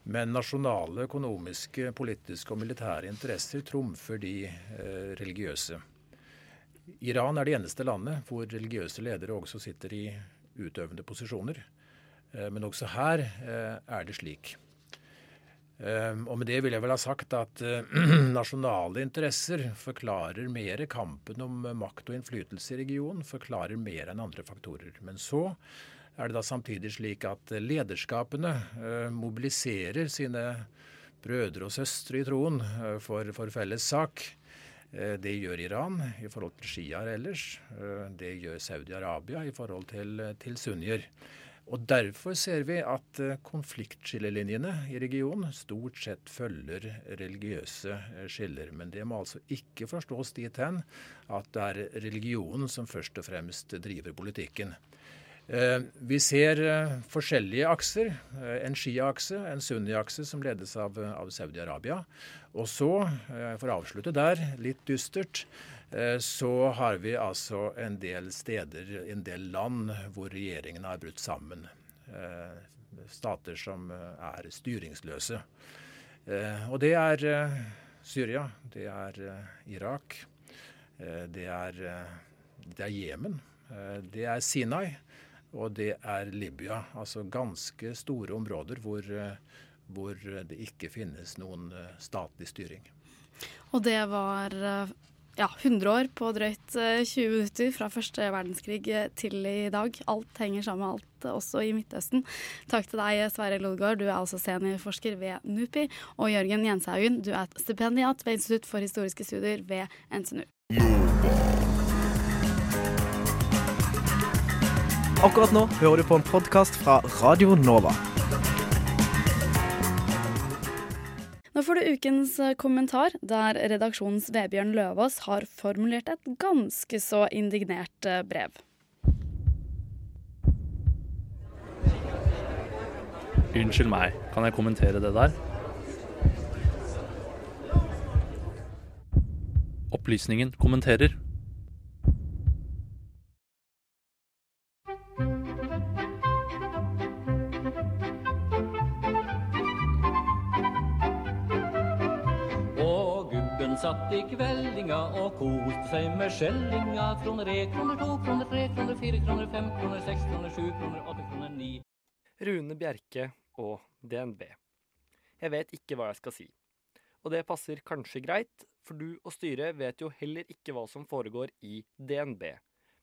[SPEAKER 3] Men nasjonale, økonomiske, politiske og militære interesser trumfer de eh, religiøse. Iran er det eneste landet hvor religiøse ledere også sitter i utøvende posisjoner. Eh, men også her eh, er det slik. Og med det vil jeg vel ha sagt at *clears throat* nasjonale interesser forklarer mer kampen om makt og innflytelse i regionen, forklarer mer enn andre faktorer. Men så er det da samtidig slik at lederskapene eh, mobiliserer sine brødre og søstre i troen eh, for, for felles sak. Eh, Det gjør Iran i forhold til sjiaer ellers. Det gjør Saudi-Arabia i forhold til, til sunnier. Og Derfor ser vi at konfliktskillelinjene i regionen stort sett følger religiøse skiller. Men det må altså ikke forstås dit hen at det er religionen som først og fremst driver politikken. Eh, Vi ser eh, forskjellige akser. Eh, En Shia-akse, en Sunni-akse som ledes av, av Saudi-Arabia. Og så, for å avslutte der, litt dystert, så har vi altså en del steder, en del land, hvor regjeringene har brutt sammen. Stater som er styringsløse. Og det er Syria, det er Irak, det er, Jemen, det er Sinai. Og det er Libya. Altså ganske store områder hvor, eh, hvor det ikke finnes noen eh, statlig styring.
[SPEAKER 8] Og det var eh, ja, 100 år på drøyt eh, 20 minutter fra første verdenskrig til i dag. Alt henger sammen med alt, også i Midtøsten. Takk til deg, Sverre Lodgaard, du er altså seniorforsker ved NUPI. Og Jørgen Jenshaugen, du er stipendiat ved Institutt for historiske studier ved NTNU.
[SPEAKER 13] Akkurat nå hører du på en podkast fra Radio Nova.
[SPEAKER 8] Nå får du ukens eh, kommentar, der redaksjonens Vebjørn Løvaas har formulert et ganske så indignert eh, brev.
[SPEAKER 15] Unnskyld meg, kan jeg kommentere det der? Opplysningen kommenterer.
[SPEAKER 16] Satt i kveldinga og koste seg med skjellinga. Kroner én, kroner to, kroner tre, kroner fire, kroner fem, kroner seks, kroner sju, kroner åtte, kroner ni.
[SPEAKER 17] Rune Bjerke og DNB. Jeg vet ikke hva jeg skal si. Og det passer kanskje greit, for du og styret vet jo heller ikke hva som foregår i DNB,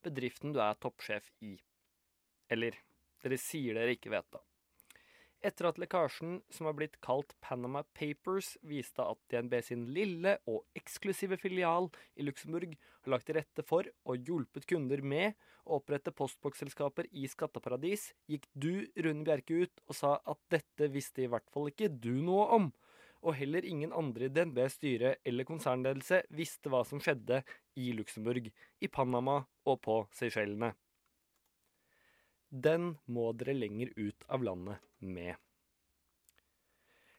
[SPEAKER 17] bedriften du er toppsjef i. Eller, dere sier dere ikke vet da. Etter at lekkasjen som har blitt kalt Panama Papers viste at DNB sin lille og eksklusive filial i Luxembourg har lagt til rette for og hjulpet kunder med å opprette postboksselskaper i skatteparadis, gikk du, Rune Bjerke, ut og sa at dette visste i hvert fall ikke du noe om. Og heller ingen andre i DNBs styre eller konsernledelse visste hva som skjedde i Luxembourg, i Panama og på Seychellene. Den må dere lenger ut av landet med.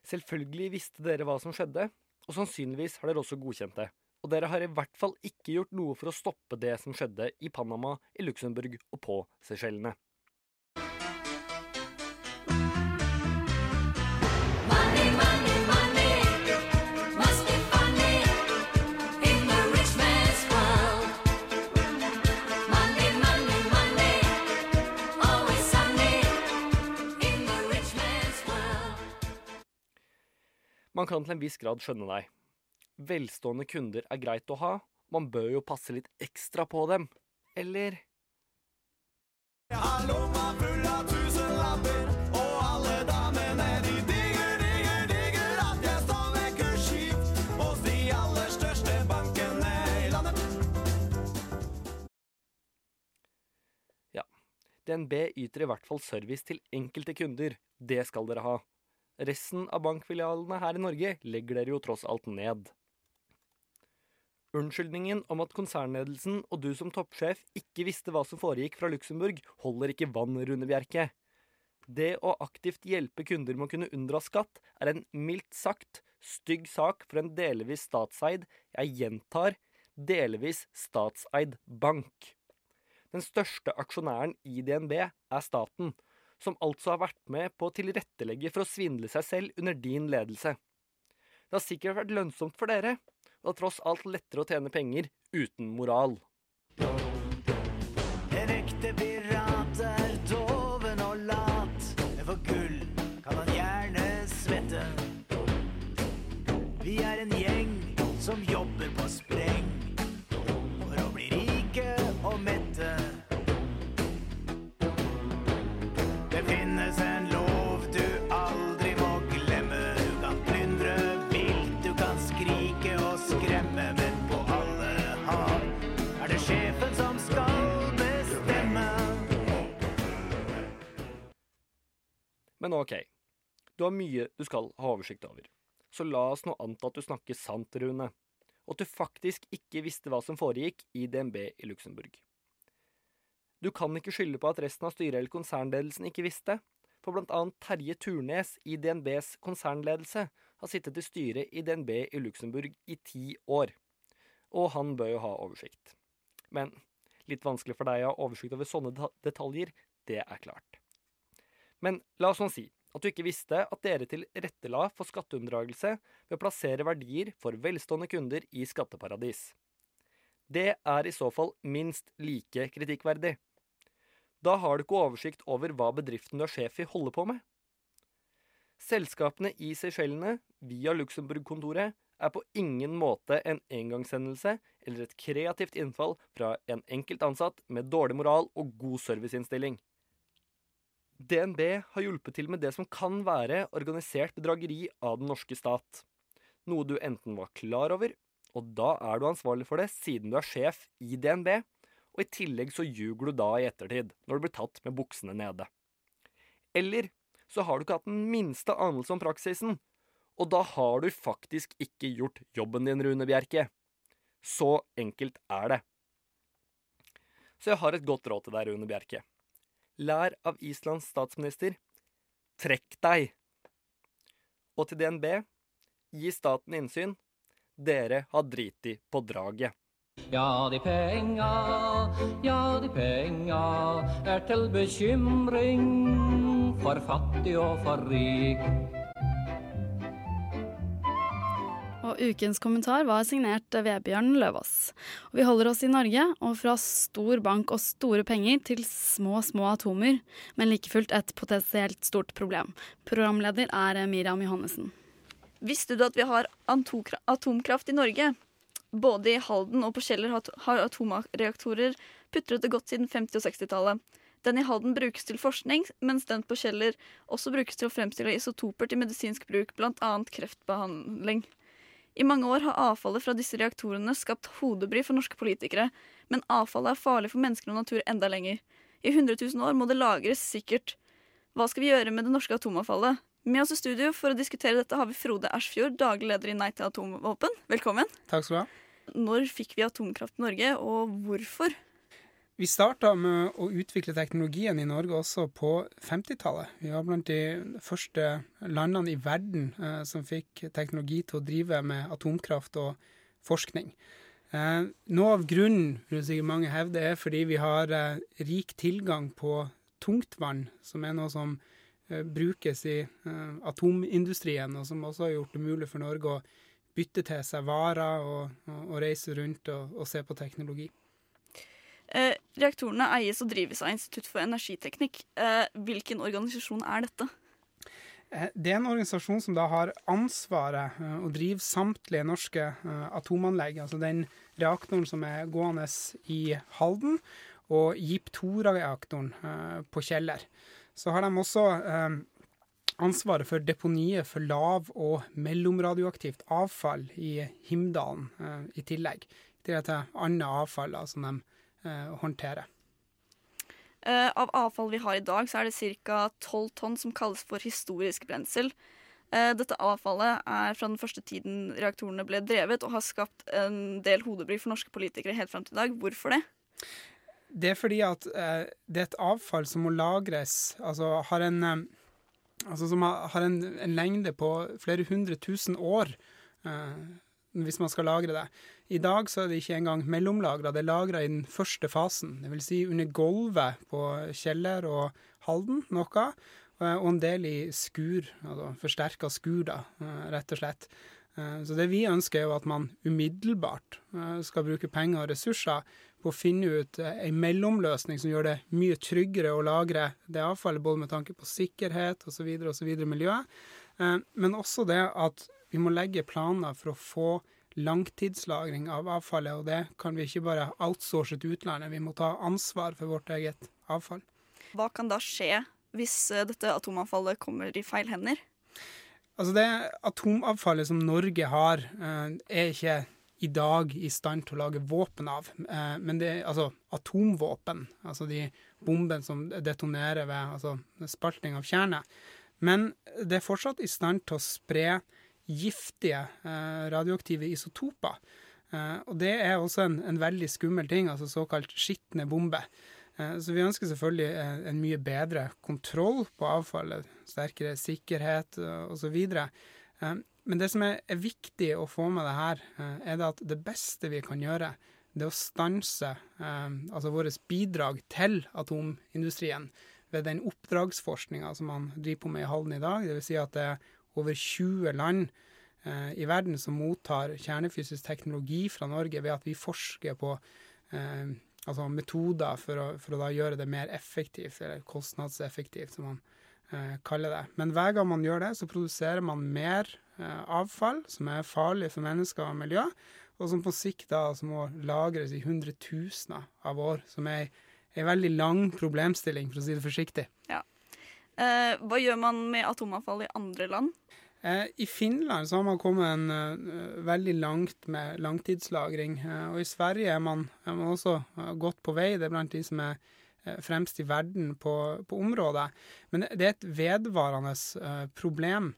[SPEAKER 17] Selvfølgelig visste dere hva som skjedde, og sannsynligvis har dere også godkjent det. Og dere har i hvert fall ikke gjort noe for å stoppe det som skjedde i Panama, i Luxembourg og på Seychellene. Man kan til en viss grad skjønne deg. Velstående kunder er greit å ha, man bør jo passe litt ekstra på dem, eller?
[SPEAKER 18] Jeg har lomma full av tusenlapper, og alle damene
[SPEAKER 19] de digger, digger, digger at jeg stavekker skip hos de aller største bankene i landet.
[SPEAKER 17] Ja, DNB yter i hvert fall service til enkelte kunder, det skal dere ha, Resten av bankfilialene her i Norge legger dere jo tross alt ned. Unnskyldningen om at konsernledelsen og du som toppsjef ikke visste hva som foregikk fra Luxembourg, holder ikke vann, Rune Bjerke. Det å aktivt hjelpe kunder med å kunne unndra skatt, er en mildt sagt stygg sak for en delvis statseid, jeg gjentar, delvis statseid bank. Den største aksjonæren i DNB er staten, som altså har vært med på å tilrettelegge for å svindle seg selv under din ledelse. Det har sikkert vært lønnsomt for dere, og tross alt lettere å tjene penger uten moral.
[SPEAKER 18] En ekte pirat er doven og lat, men for gull kan han gjerne svette. Vi er en gjeng som jobber Men
[SPEAKER 17] ok, du har mye du skal ha oversikt over. Så la oss nå anta at du snakker sant, Rune, og at du faktisk ikke visste hva som foregikk i DNB i Luxembourg. Du kan ikke skylde på at resten av styret eller konsernledelsen ikke visste, for blant annet Terje Turnes i DNBs konsernledelse har sittet i styret i DNB i Luxembourg i ti år, og han bør jo ha oversikt. Men litt vanskelig for deg å ha oversikt over sånne detaljer, det er klart. Men la oss nå si at du ikke visste at dere tilrettela for skatteunndragelse ved å plassere verdier for velstående kunder i skatteparadis. Det er i så fall minst like kritikkverdig. Da har du ikke oversikt over hva bedriften du er sjef i, holder på med. Selskapene i Seychellene, via Luxembourg-kontoret, er på ingen måte en engangshendelse eller et kreativt innfall fra en enkelt ansatt med dårlig moral og god serviceinnstilling. DNB har hjulpet til med det som kan være organisert bedrageri av den norske stat. Noe du enten var klar over, og da er du ansvarlig for det siden du er sjef i DNB, og i tillegg så ljuger du da i ettertid, når du blir tatt med buksene nede. Eller så har du ikke hatt den minste anelse om praksisen, og da har du faktisk ikke gjort jobben din, Rune Bjerke. Så enkelt er det. Så jeg har et godt råd til deg, Rune Bjerke. Lær av Islands statsminister. Trekk deg! Og til DNB, gi staten innsyn. Dere har driti på draget.
[SPEAKER 16] Ja, de penga, ja, de penga er til bekymring for fattig og for rik.
[SPEAKER 8] Ukens kommentar var signert Vebjørn Løvaas. Vi holder oss i Norge, og fra stor bank og store penger til små, små atomer, men like fullt et potensielt stort problem. Programleder er Miriam Johannessen.
[SPEAKER 20] Visste du at vi har atomkraft i Norge? Både i Halden og på Kjeller har atomreaktorer putret det godt siden 50- og 60-tallet. Den i Halden brukes til forskning, mens den på Kjeller også brukes til å fremstille isotoper til medisinsk bruk, bl.a. kreftbehandling. I mange år har avfallet fra disse reaktorene skapt hodebry for norske politikere, men avfallet er farlig for mennesker og natur enda lenger. I 100 000 år må det lagres sikkert. Hva skal vi gjøre med det norske atomavfallet? Med oss i studio for å diskutere dette har vi Frode Ersfjord, daglig leder i Nei til atomvåpen. Velkommen.
[SPEAKER 21] Takk skal du ha.
[SPEAKER 20] Når fikk vi atomkraft i Norge, og hvorfor?
[SPEAKER 21] Vi starta med å utvikle teknologien i Norge også på 50-tallet. Vi var blant de første landene i verden eh, som fikk teknologi til å drive med atomkraft og forskning. Eh, noe av grunnen vil sikkert mange hevde, er fordi vi har eh, rik tilgang på tungtvann, som er noe som eh, brukes i eh, atomindustrien, og som også har gjort det mulig for Norge å bytte til seg varer og, og, og reise rundt og, og se på teknologi.
[SPEAKER 20] Eh, reaktorene eies og drives av Institutt for energiteknikk. Eh, hvilken organisasjon er dette?
[SPEAKER 21] Eh, Det er en organisasjon som da har ansvaret å drive samtlige norske atomanlegg. Altså den reaktoren som er gående i Halden, og JIP 2-reaktoren eh, på Kjeller. Så har de også ansvaret for deponiet for lav- og mellomradioaktivt avfall i Himdalen i tillegg. I tillegg til annet avfall da, som de eh, håndtere.
[SPEAKER 20] Eh, av avfall vi har i dag, så er det ca. 12 tonn som kalles for historisk brensel. Eh, dette avfallet er fra den første tiden reaktorene ble drevet, og har skapt en del hodebry for norske politikere helt fram til i dag. Hvorfor det?
[SPEAKER 21] Det er fordi at det er et avfall som må lagres, altså har en Altså som har, en, en lengde på flere hundre tusen år hvis man skal lagre det. I dag så er det ikke engang mellomlagra, det er lagra i den første fasen. Vil si under gulvet på Kjeller og Halden noe, eh, og en del i skur, altså forsterka skur, da, eh, rett og slett. Eh, Så det vi ønsker, er jo at man umiddelbart skal bruke penger og ressurser på å finne ut ei mellomløsning som gjør det mye tryggere å lagre det avfallet, både med tanke på sikkerhet osv. osv. miljø, Eh, men også det at vi må legge planer for å få langtidslagring av avfallet, og det kan vi ikke bare outsource til utlandet, vi må ta ansvar for vårt eget avfall.
[SPEAKER 20] Hva kan da skje hvis eh, dette atomavfallet kommer i feil hender?
[SPEAKER 21] Altså det atomavfallet som Norge har, eh, er ikke i dag i stand til å lage våpen av. Eh, Men det er altså atomvåpen, altså de bombene som detonerer ved altså spalting av kjerne. Men det er fortsatt i stand til å spre giftige eh, radioaktive isotoper. Eh, Og det er også en, en veldig skummel ting, altså såkalt skitne bomber. Eh, Så vi ønsker selvfølgelig en, en mye bedre kontroll på avfallet, sterkere sikkerhet osv. Men det som er, er viktig å få med det her, er det at det beste vi kan gjøre, det er å stanse altså vårt bidrag til atomindustrien ved den oppdragsforskninga som man driver på med i Halden i dag. Vil si at det er over 20 land eh, i verden som mottar kjernefysisk teknologi fra Norge ved at vi forsker på eh, altså metoder for å, for å gjøre det mer effektivt, eller kostnadseffektivt, som man eh, kaller det. Men hver gang man gjør det, så produserer man mer eh, avfall som er farlig for mennesker og miljø, og som på sikt da altså må lagres i hundretusener av år, som er ei veldig lang problemstilling, for å si det forsiktig.
[SPEAKER 20] Ja. Eh, hva gjør man med atomavfall i andre land?
[SPEAKER 21] Eh, I Finland har man kommet en, uh, veldig langt med langtidslagring. Uh, og i Sverige er man, er man også uh, godt på vei. Det er blant de som er fremst i verden på, på området. Men det, det er et vedvarende problem.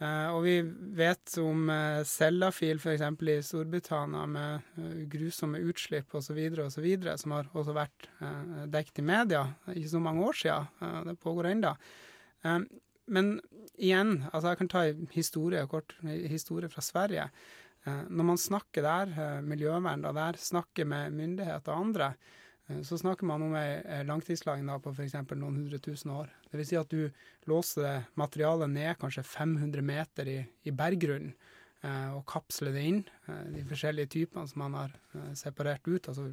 [SPEAKER 21] Eh, og vi vet om uh, Sellafield f.eks. i Storbritannia med uh, grusomme utslipp osv., osv., som har også vært uh, dekket i media ikke så mange år siden. Uh, det pågår ennå. Eh, men igjen, altså jeg kan ta historie, kort historie fra Sverige. Når man snakker der, miljøvern da, der, snakker med myndigheter og andre, så snakker man om ei langtidslagring på f.eks. noen hundre tusen år. Det vil si at du låser materialet ned kanskje 500 meter i, i berggrunnen, eh, og kapsler det inn. Eh, de forskjellige typene som man har eh, separert ut. altså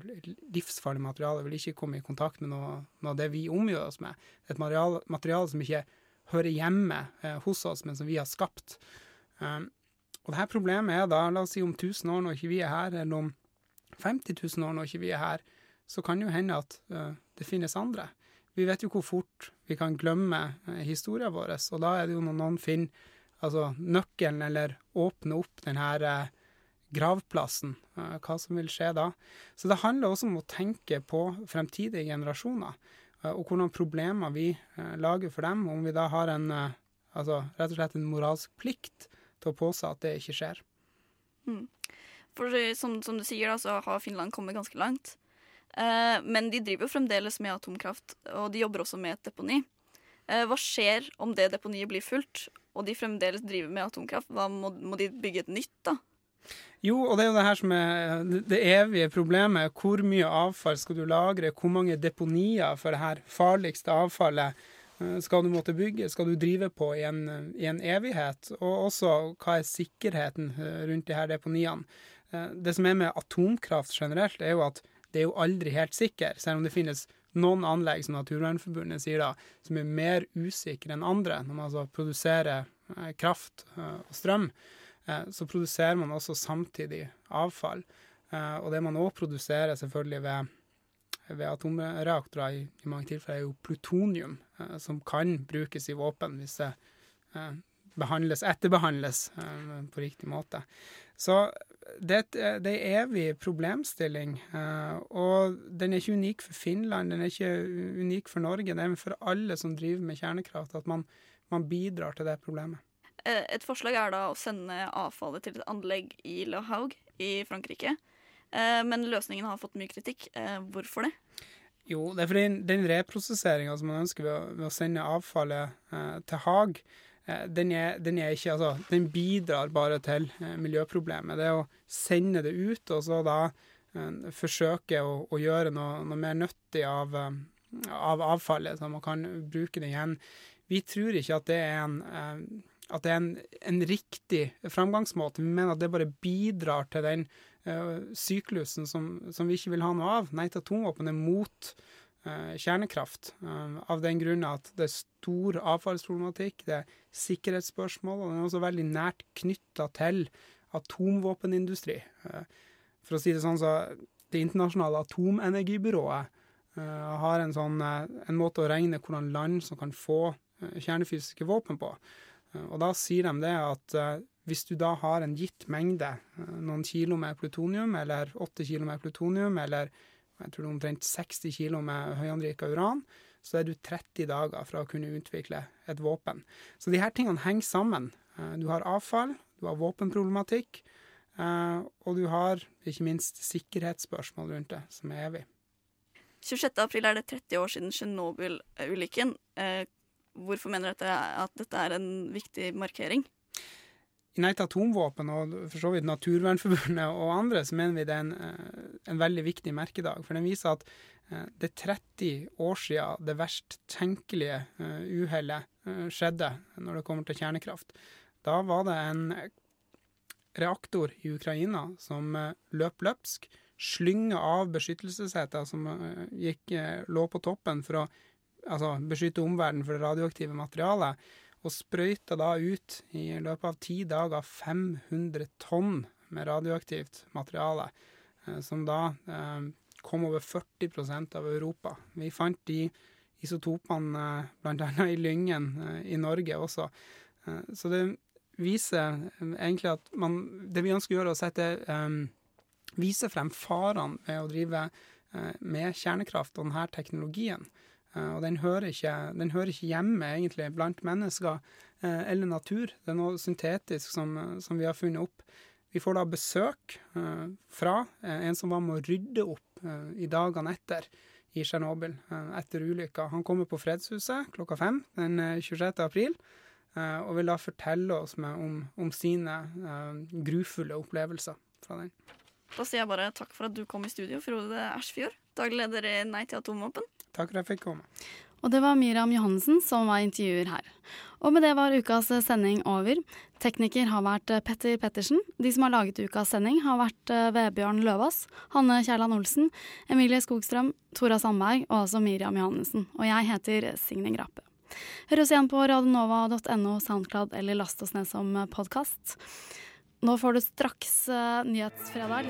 [SPEAKER 21] Livsfarlig materiale vil ikke komme i kontakt med noe, noe av det vi omgjør oss med. Det er et materiale, materiale som ikke hører hjemme eh, hos oss, men som vi har skapt. Um, og det her problemet er da, la oss si om 1000 år når ikke vi er her, eller om 50 000 år når ikke vi er her, så kan det jo hende at uh, det finnes andre. Vi vet jo hvor fort vi kan glemme uh, historien vår, og da er det jo når noen finner altså, nøkkelen eller åpner opp denne eh, gravplassen, eh, hva som vil skje da. Så det handler også om å tenke på fremtidige generasjoner, eh, og hvordan problemer vi eh, lager for dem, om vi da har en, eh, altså, rett og slett en moralsk plikt til å påse at det ikke skjer.
[SPEAKER 20] Mm. For eh, som, som du sier, da, så har Finland kommet ganske langt. Eh, men de driver jo fremdeles med atomkraft, og de jobber også med et deponi. Eh, hva skjer om det deponiet blir fullt, og de fremdeles driver med atomkraft? Hva må, må de bygge et nytt, da?
[SPEAKER 21] Jo, og det er jo det her som er det- evige problemet. Hvor mye avfall skal du lagre? Hvor mange deponier for det her farligste avfallet eh, skal du måtte bygge? Skal du drive på i en, i en evighet? Og også hva er sikkerheten rundt de her deponiene? Det som er med atomkraft generelt, er jo at det er jo aldri helt sikker, selv om det finnes noen anlegg, som Naturvernforbundet sier da, som er mer usikre enn andre når man altså produserer eh, kraft eh, og strøm eh, så produserer man også samtidig avfall. Og det man òg produserer selvfølgelig ved, ved atomreaktorer i, mange tilfeller, er jo plutonium, som kan brukes i våpen hvis det behandles, etterbehandles på riktig måte. Så det, er en evig problemstilling, og den er ikke unik for Finland, den er ikke unik for Norge. Det er for alle som driver med kjernekraft, at man, man bidrar til det problemet.
[SPEAKER 20] Et forslag er da å sende avfallet til et anlegg i La Haug i Frankrike. Men løsningen har fått mye kritikk. Hvorfor det?
[SPEAKER 21] Jo, det er fordi den reprosesseringa som man ønsker ved å, sende avfallet eh, til Haag, eh, den, er, den, er, ikke Altså, den bidrar bare til eh, miljøproblemet. Det å sende det ut, og så da eh, forsøke å, å, gjøre noe, noe mer nyttig av, eh, av, avfallet, så man kan bruke det igjen. Vi tror ikke at det er en eh, at det er en, en, riktig framgangsmåte. Vi mener at det bare bidrar til den uh, syklusen som, som, vi ikke vil ha noe av. Nei til atomvåpen er mot kjernekraft. Uh, av den grunn at det er stor avfallsproblematikk, det er sikkerhetsspørsmål, og den er også veldig nært knytta til atomvåpenindustri. for å si det sånn, så Det internasjonale atomenergibyrået har en, sånn, en måte å regne hvordan land som kan få kjernefysiske våpen på. Og da sier de det at hvis du da har en gitt mengde, noen kilo med plutonium, eller åtte kilo med plutonium, eller jeg tror det er omtrent 60 kilo med høyanrika uran, så er du 30 dager fra å kunne utvikle et våpen. Så de her tingene henger sammen. Uh, du har avfall, du har våpenproblematikk, og du har ikke minst sikkerhetsspørsmål rundt det, som er evig.
[SPEAKER 20] 26.4 er det 30 år siden Tsjernobyl-ulykken. Hvorfor mener dere at dette er en viktig markering?
[SPEAKER 21] I Nei til atomvåpen og for så vidt Naturvernforbundet og andre, så mener vi det er en, eh, en veldig viktig merkedag. For den viser at eh, det er 30 år siden det verst tenkelige uh, uhellet skjedde når det kommer til kjernekraft. Da var det en reaktor i Ukraina som løp løpsk, slynga av beskyttelsesseter som gikk, lå på toppen for å altså beskytte omverdenen for det radioaktive materialet, og sprøyta da ut i løpet av ti dager 500 tonn med radioaktivt materiale, eh, som da eh, kom over 40% av Europa. Vi fant de isotopene eh, bl.a. i Lyngen i Norge også. Så det viser egentlig at man Det vi ønsker å gjøre, er å sette Vise frem farene ved å drive med kjernekraft og denne teknologien. Eh, og den hører, ikke, den hører ikke hjemme egentlig blant mennesker eh, eller natur. Det er noe syntetisk som, som vi har funnet opp. Vi får da besøk eh, fra en som var med å rydde opp i dagene etter i Tsjernobyl etter ulykka. Han kommer på Fredshuset klokka fem den 26. april og vil da fortelle oss om, om, sine grufulle opplevelser fra den.
[SPEAKER 20] Da sier jeg bare takk for at du kom i studio, Frode Ersfjord, daglig leder i Nei til atomvåpen.
[SPEAKER 21] Takk for at jeg fikk komme.
[SPEAKER 8] Og det var Miriam Johansen som var intervjuer her. Og med det var ukas sending over. Tekniker har vært eh, Petter Pettersen. De som har laget ukas sending, har vært eh, Vebjørn Løvaas, Hanne Kjærland Olsen, Emilie Skogstrøm, Tora Sandberg og altså Miriam Johannessen. Og jeg heter Signe Grape. Hør oss igjen på radionova.no, Soundcloud eller last oss ned som podkast. Nå får du straks uh, Nyhetsfredag.